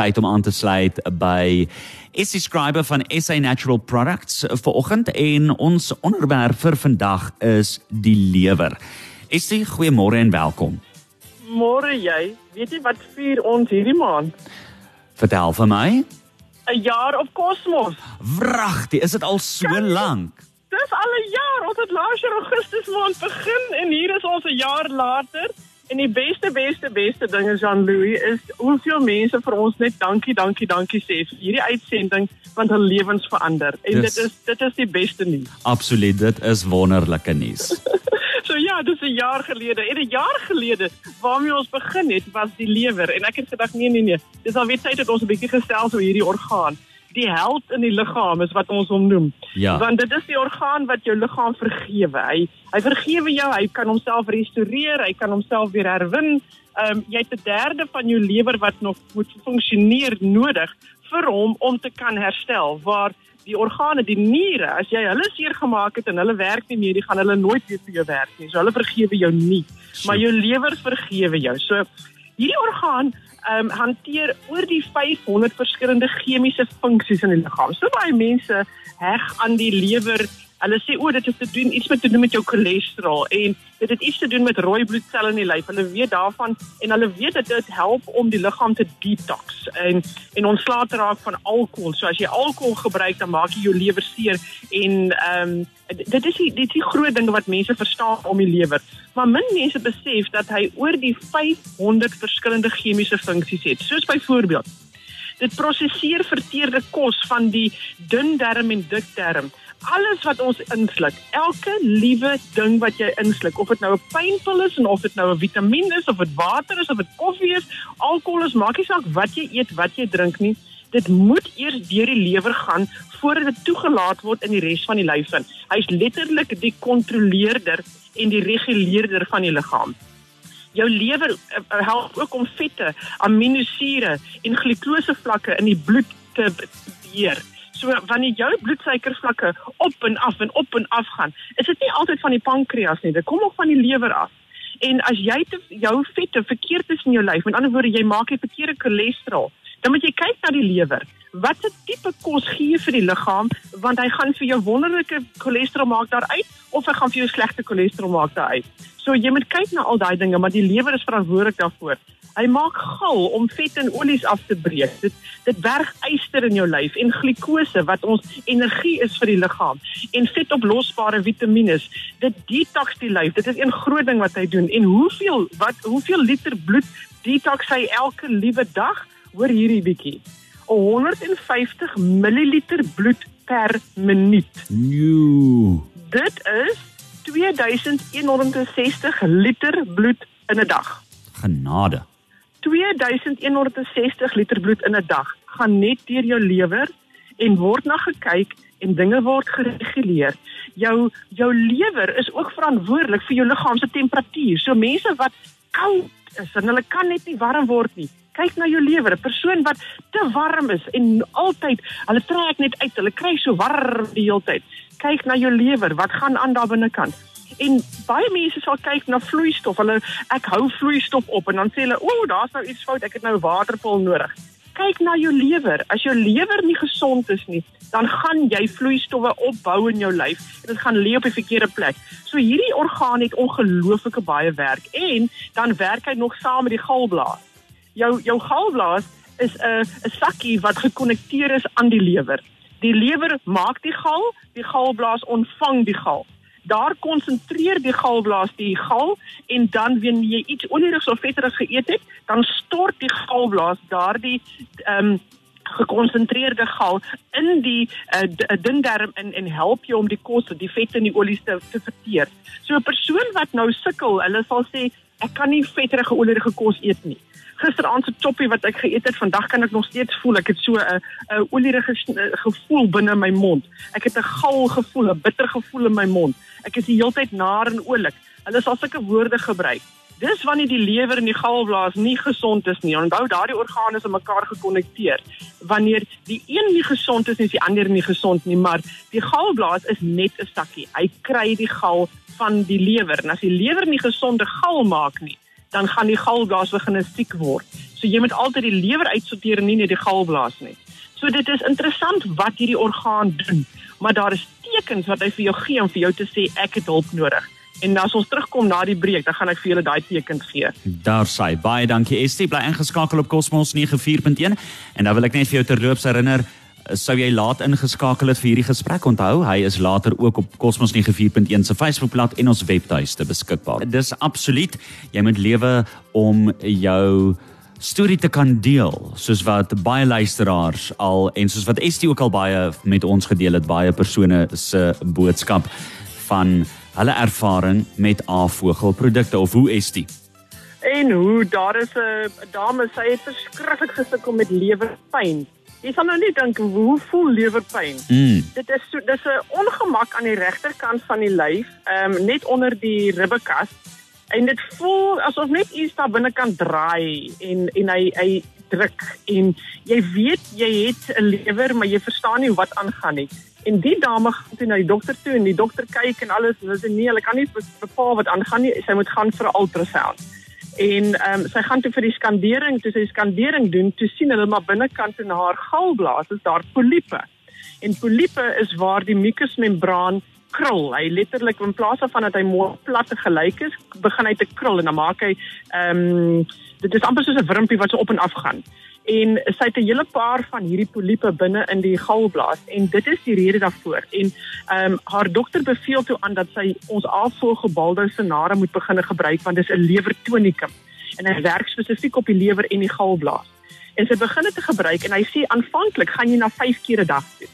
tyd om aan te sluit by die skrywer van SA Natural Products vanoggend en ons onderwerp vir vandag is die lewer. Essie, goeiemôre en welkom. Môre jy, weet jy wat vier ons hierdie maand? Vertel vir my. 'n Jaar op Kosmos. Wragtig, is dit al so lank? Dis al 'n jaar. Ons het laas jaar Augustus maand begin en hier is ons 'n jaar later. En die beste beste beste ding is Jean Louis is hoeveel mense vir ons net dankie dankie dankie sê vir hierdie uitsending want hulle lewens verander. En yes. dit is dit is die beste nuus. Absoluut, dit is wonderlike nuus. so ja, dis 'n jaar gelede. En 'n jaar gelede waarmee ons begin het was die lewer en ek het gedag nee nee nee. Dis al weet tyd dat ons 'n bietjie gesels oor hierdie orgaan die held in die liggaam is wat ons hom noem. Ja. Want dit is die orgaan wat jou liggaam vergewe. Hy hy vergewe jou, hy kan homself restoreer, hy kan homself weer herwin. Ehm um, jy het 'n derde van jou lewer wat nog moet funksioneer nodig vir hom om te kan herstel. Waar die organe, die niere, as jy hulle seer gemaak het en hulle werk nie meer, die gaan hulle nooit weer vir jou werk nie. So hulle vergewe jou nie, maar jou lewer vergewe jou. So hierdie orgaan ehm um, hanteer oor die 500 verskillende chemiese funksies in die liggaam. So baie mense heg aan die lewer. Hulle sê o, dit het te doen iets met te doen met jou cholesterol en dit het iets te doen met rooi bloedselle in die lyf. Hulle weet daarvan en hulle weet dat dit help om die liggaam te detox en en ontslae te raak van alkohol. So as jy alkohol gebruik, dan maak jy jou lewer seer en ehm um, dit is die, dit is die groot ding wat mense verstaan om die lewer. Maar min mense besef dat hy oor die 500 verskillende chemiese funksies het. Soos byvoorbeeld dit prosesseer verteerde kos van die dun darm en dik darm. Alles wat ons insluk, elke liewe ding wat jy insluk, of dit nou 'n pynpil is of dit nou 'n vitamien is of dit water is of dit koffie is, alkohol is, maak nie saak wat jy eet, wat jy drink nie dit moet eers deur die lewer gaan voordat dit toegelaat word in die res van die lyf in. Hy's letterlik die kontroleerder en die reguleerder van die liggaam. Jou lewer uh, help ook om vette, aminosure en glikose vlakke in die bloed te beheer. So wanneer jou bloedsuikervlakke op en af en op en af gaan, is dit nie altyd van die pankreas nie, dit kom ook van die lewer af. En as jy te, jou vette verkeerd is in jou lyf, met ander woorde jy maak 'n verkeerde cholesterol, dan moet jy kyk na die lewer. Watter tipe kos gee vir die liggaam want hy gaan vir jou wonderlike cholesterol maak daar uit of hy gaan vir jou slegte cholesterol maak daar uit. So jy moet kyk na al daai dinge, maar die lewer is verantwoordelik daarvoor. Hy maak gal om vet en olies af te breek. Dit dit berg yster in jou lyf en glikose wat ons energie is vir die liggaam en vetoplosbare vitamiene. Dit detox die lyf. Dit is 'n groot ding wat hy doen. En hoeveel wat hoeveel liter bloed detox hy elke liewe dag? Hoor hierdie bietjie. 150 ml bloed per minuut. Jo. Dit is 2160 liter bloed in 'n dag. Genade. 2160 liter bloed in 'n dag gaan net deur jou lewer en word na gekyk en dinge word gereguleer. Jou jou lewer is ook verantwoordelik vir jou liggaam se temperatuur. So mense wat koud is en hulle kan net nie warm word nie kyk na jou lewer, 'n persoon wat te warm is en altyd, hulle trek net uit, hulle kry so warm die hele tyd. Kyk na jou lewer, wat gaan aan daar binnekant? En baie mense sal kyk na vloeistof. Hulle ek hou vloeistof op en dan sê hulle, "O, oh, daar's nou iets fout, ek het nou waterpil nodig." Kyk na jou lewer. As jou lewer nie gesond is nie, dan gaan jy vloeistowwe opbou in jou lyf en dit gaan lê op die verkeerde plek. So hierdie orgaan het ongelooflike baie werk en dan werk hy nog saam met die galblaas jou jou galblaas is 'n 'n sakkie wat gekonnekteer is aan die lewer. Die lewer maak die gal, die galblaas ontvang die gal. Daar konsentreer die galblaas die gal en dan wanneer jy iets onnodig of vetterig geëet het, dan stort die galblaas daardie ehm um, gekonsentreerde gal in die uh, dun darm in en help jou om die kos, die vette en die olies te, te verteer. So 'n persoon wat nou sukkel, hulle sal sê ek kan nie vetterige olierige kos eet nie gisteraand se choppie wat ek geëet het, vandag kan ek nog steeds voel ek het so 'n 'n olierige gevoel binne my mond. Ek het 'n gal gevoel, 'n bitter gevoel in my mond. Ek is die hele tyd naar en oulik. Hulle sal sulke woorde gebruik. Dis wanneer die lewer en die galblaas nie gesond is nie. Onthou daardie organe is aan mekaar gekonnekteer. Wanneer die een nie gesond is, is die ander nie gesond nie, maar die galblaas is net 'n sakkie. Hy kry die gal van die lewer. En as die lewer nie gesonde gal maak nie, dan gaan die galblaas begin siek word. So jy moet altyd die lewer uitsorteer en nie net die galblaas nie. So dit is interessant wat hierdie orgaan doen, maar daar is tekens wat hy vir jou gee om vir jou te sê ek het hulp nodig. En as ons terugkom na die breek, dan gaan ek vir julle daai tekens gee. Daar sê baie dankie Estie, bly ingeskakel op Cosmos 94.1 en dan wil ek net vir jou terloops herinner sou jy laat ingeskakel het vir hierdie gesprek? Onthou hy is later ook op Cosmos 94.1 se Facebookblad en ons webtuiste beskikbaar. Dis absoluut. Jy moet lewe om jou storie te kan deel soos wat baie luisteraars al en soos wat Estie ook al baie met ons gedeel het baie persone se boodskap van hulle ervaring met A-vogelprodukte of hoe Estie En hoe daar is 'n dame sy het verskriklik gesukkel met lewerpyn. Jy sal nou net dink hoe voel lewerpyn? mm. Dit is so dis 'n ongemak aan die regterkant van die lyf, ehm um, net onder die ribbekas en dit voel asof net iets daar binne kan draai en en hy hy druk en jy weet jy het 'n lewer maar jy verstaan nie wat aangaan nie. En die dame gaan toe na die dokter toe en die dokter kyk en alles en hulle sê nee, hulle kan nie bepaal wat aangaan nie. Sy moet gaan vir 'n ultrasound. En ehm um, sy gaan toe vir die skandering, toe sy die skandering doen, toe sien hulle maar binnekant in haar galblaas is daar poliepe. En poliepe is waar die mukusmembraan krul. Hy letterlik in plaas van dat hy mooi plat en gelyk is, begin hy te krul en dan maak hy ehm um, dit is amper soos 'n wurmpie wat so op en af gaan. En sy het 'n hele paar van hierdie poliepe binne in die galblaas en dit is die rede daarvoor. En ehm um, haar dokter beveel toe aan dat sy ons afvolgebalde senare moet begin gebruik want dit is 'n lewertonikum en hy werk spesifiek op die lewer en die galblaas. En sy begin dit te gebruik en hy sê aanvanklik gaan jy na 5 keer 'n dag toe.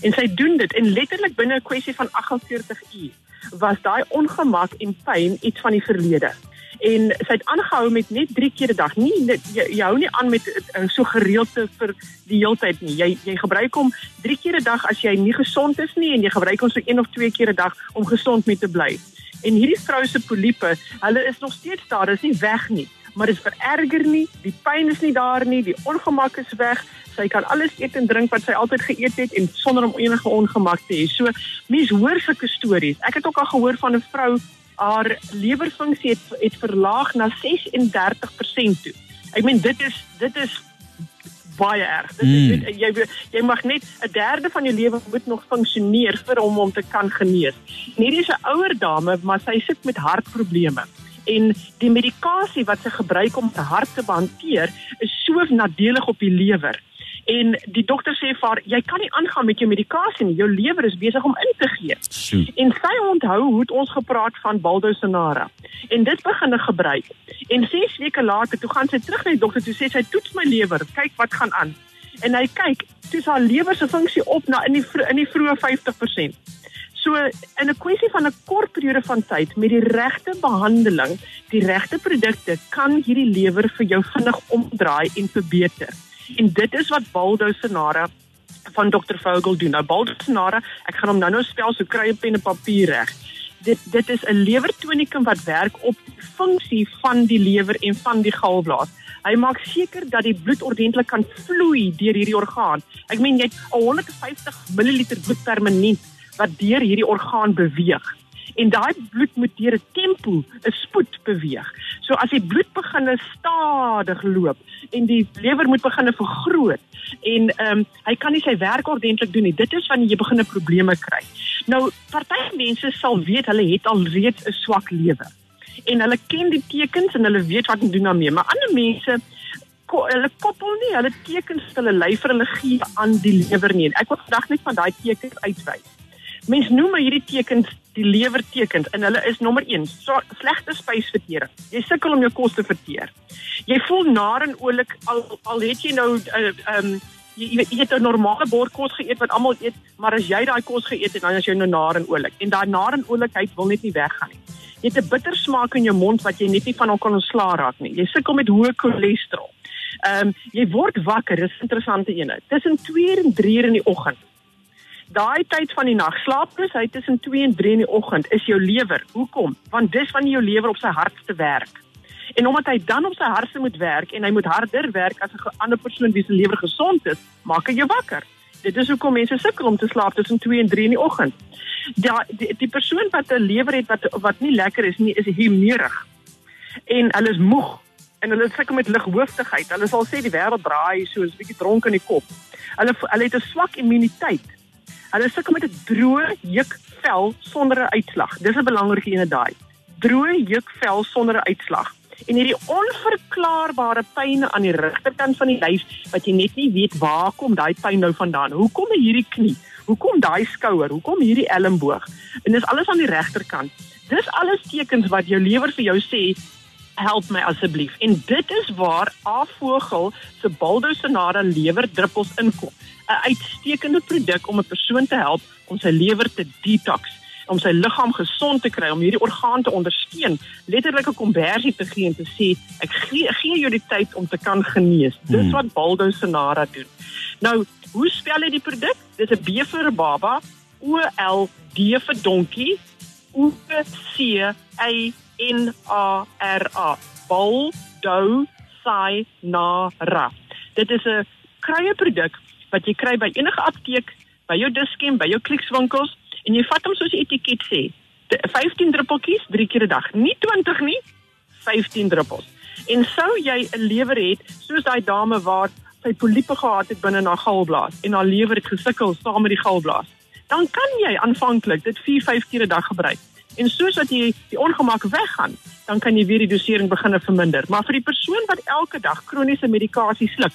En sy doen dit en letterlik binne 'n kwessie van 48 uur was daai ongemak en pyn iets van die verlede. En sy het aangehou met net 3 keer 'n dag. Nie net, jy, jy hou nie aan met uh, so gereeld te vir die heeltyd nie. Jy jy gebruik hom 3 keer 'n dag as jy nie gesond is nie en jy gebruik hom so 1 of 2 keer 'n dag om gesond mee te bly. En hierdie vrou se poliepe, hulle is nog steeds daar, dit is nie weg nie, maar dit vererger nie. Die pyn is nie daar nie, die ongemak is weg. Sy kan alles eet en drink wat sy altyd geëet het en sonder om enige ongemak te hê. So mense hoor sulke stories. Ek het ook al gehoor van 'n vrou haar lewerfunksie het het verlaag na 36% toe. Ek meen dit is dit is baie erg. Dit Mm. mm. jy jy mag net 'n derde van jou lewe moet nog funksioneer vir hom om te kan genees. En hierdie is 'n ouer dame, maar sy sit met hartprobleme. En die medikasie wat sy gebruik om haar hart te hanteer, is so nadelig op die lewer. En die dokter sê vir haar, jy kan nie aangaan met jou medikasie nie. Jou lewer is besig om in te gee. Sjoe. En sy onthou hoe het ons gepraat van Baldosinara. En dit begin hy gebruik. En 6 weke later, toe gaan sy terug na die dokter toe sê sy toets my lewer, kyk wat gaan aan. En hy kyk, toe is haar lewer se funksie op na in die in die vroeë 50%. So in 'n kwessie van 'n kort periode van tyd met die regte behandeling, die regte produkte kan hierdie lewer vir jou vinnig omdraai en verbeter. En dit is wat Baldosinara van Dr Vogel doen. Nou Baldosinara, ek gaan hom nou-nou spel so kry 'n pen en papier reg. Dit dit is 'n lewertonikum wat werk op die funksie van die lewer en van die galblaas. Hy maak seker dat die bloed ordentlik kan vloei deur hierdie orgaan. Ek meen jy het 150 ml bloed per minuut wat deur hierdie orgaan beweeg. En daai bloed moet deur 'n tempo, 'n spoed beweeg. So as die bloed begin stadig loop en die lewer moet begin vergroot en ehm um, hy kan nie sy werk ordentlik doen nie. Dit is wanneer jy begin probleme kry. Nou party mense sal weet hulle het al reeds 'n swak lewer en hulle ken die tekens en hulle weet wat om doen daarmee. Maar ander mense ko, hulle koppel nie hulle tekens wat hulle lyf vir hulle gee aan die lewer nie. En ek wil vandag net van daai tekens uitwys. Mens noem hierdie tekens die lewertekens en hulle is nommer 1, so, slegte spysvertering. Jy sukkel om jou kos te verteer. Jy voel nar en oulik al al het jy nou 'n uh, um, jy, jy weet, jy het 'n normale bord kos geëet wat almal eet, maar as jy daai kos geëet het, dan is jy nou nar en oulik. En daai nar en oulikheid wil net nie weggaan nie. Jy het 'n bitter smaak in jou mond wat jy net nie van kan ontslaa raak nie. Jy sukkel met hoë cholesterol. Ehm um, jy word wakker, dis 'n interessante ene. Tussen 2 en 3 uur in die oggend. Daai tyd van die nag, slaaplus, hy tussen 2 en 3 in die oggend is jou lewer. Hoekom? Want dis wanneer jou lewer op sy hardste werk. En omdat hy dan op sy hardste moet werk en hy moet harder werk as 'n ander persoon wie se lewer gesond is, maak hy jou wakker. Dit is hoekom mense sukkel om te slaap tussen 2 en 3 in die oggend. Ja, die, die persoon wat 'n lewer het wat wat nie lekker is nie, is humeurig. En hulle is moeg en hulle sukkel met lighoofdigheid. Hulle sal sê die wêreld draai so 'n bietjie dronk in die kop. Hulle hulle het 'n swak immuniteit. Hulle sukkel met 'n droë jukvel sonder 'n uitslag. Dis 'n belangrike een daai. Droë jukvel sonder 'n uitslag. En hierdie onverklaarbare pyn aan die regterkant van die lyf wat jy net nie weet waar kom daai pyn nou vandaan. Hoekom hierdie knie? Hoekom daai skouer? Hoekom hierdie elmboog? En dis alles aan die regterkant. Dis alles tekens wat jou lewer vir jou sê help my asseblief. En dit is waar Avogel se Baldosonara lewerdruppels inkom. 'n Uitstekende produk om 'n persoon te help om sy lewer te detox, om sy liggaam gesond te kry, om hierdie orgaan te ondersteun, letterlik 'n konversie te gee en te sê ek gee gee jou die tyd om te kan genees. Dis hmm. wat Baldosonara doen. Nou, hoe spel jy die produk? Dis 'n B vir baba, O L D vir donkie, O C A N A R A. Bol dou sai na ra. Dit is 'n krye produk wat jy kry by enige apteek, by jou Dischem, by jou Clicks-winkels en jy vat hom soos die etiket sê. 15 druppeltjies 3 keer 'n dag. Nie 20 nie, 15 druppels. En sou jy 'n lewer het soos daai dame wat sy poliepe gehad het binne haar galblaas en haar lewer het gesukkel saam met die galblaas, dan kan jy aanvanklik dit 4-5 keer 'n dag gebruik. En soos wat jy die ongemak weggaan, dan kan jy weer die dosering begin verminder. Maar vir die persoon wat elke dag kroniese medikasie sluk,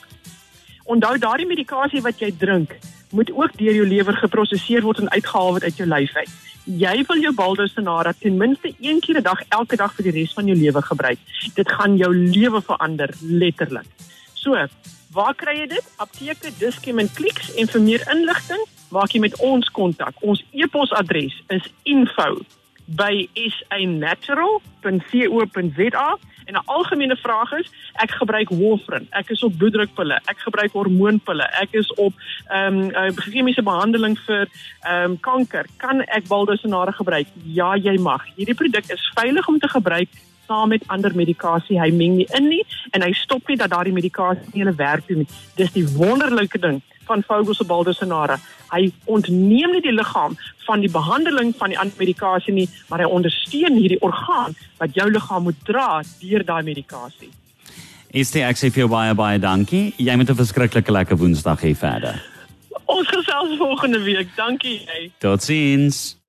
onthou daardie medikasie wat jy drink, moet ook deur jou lewer geproseseer word en uitgehaal word uit jou lyf uit. Jy wil jou Baldosonara ten minste een keer 'n dag elke dag vir die res van jou lewe gebruik. Dit gaan jou lewe verander letterlik. So, waar kry jy dit? Apteke, Dischem en Clicks en vir meer inligting, maak jy met ons kontak. Ons e-posadres is info by sanatural.co.za en 'n algemene vraag is ek gebruik warfarin ek is op bloeddrukpille ek gebruik hormoonpille ek is op ehm chemiese behandeling vir ehm kanker. Kan ek baldosonare gebruik? Ja jy mag. Hierdie produk is veilig om te gebruik saam met ander medikasie hy meng nie in nie en hy stop nie dat daardie medikasie nie hulle werk doen nie dis die wonderlike ding van Vogel se baldosonare hy ontneem nie die liggaam van die behandeling van die medikasie nie, maar hy ondersteun hierdie orgaan wat jou liggaam moet dra deur daai medikasie. Is dit ek sê vir jou baie baie dankie. Jy moet 'n verskriklike lekker Woensdag hê verder. Ons gesels volgende week. Dankie jy. Totsiens.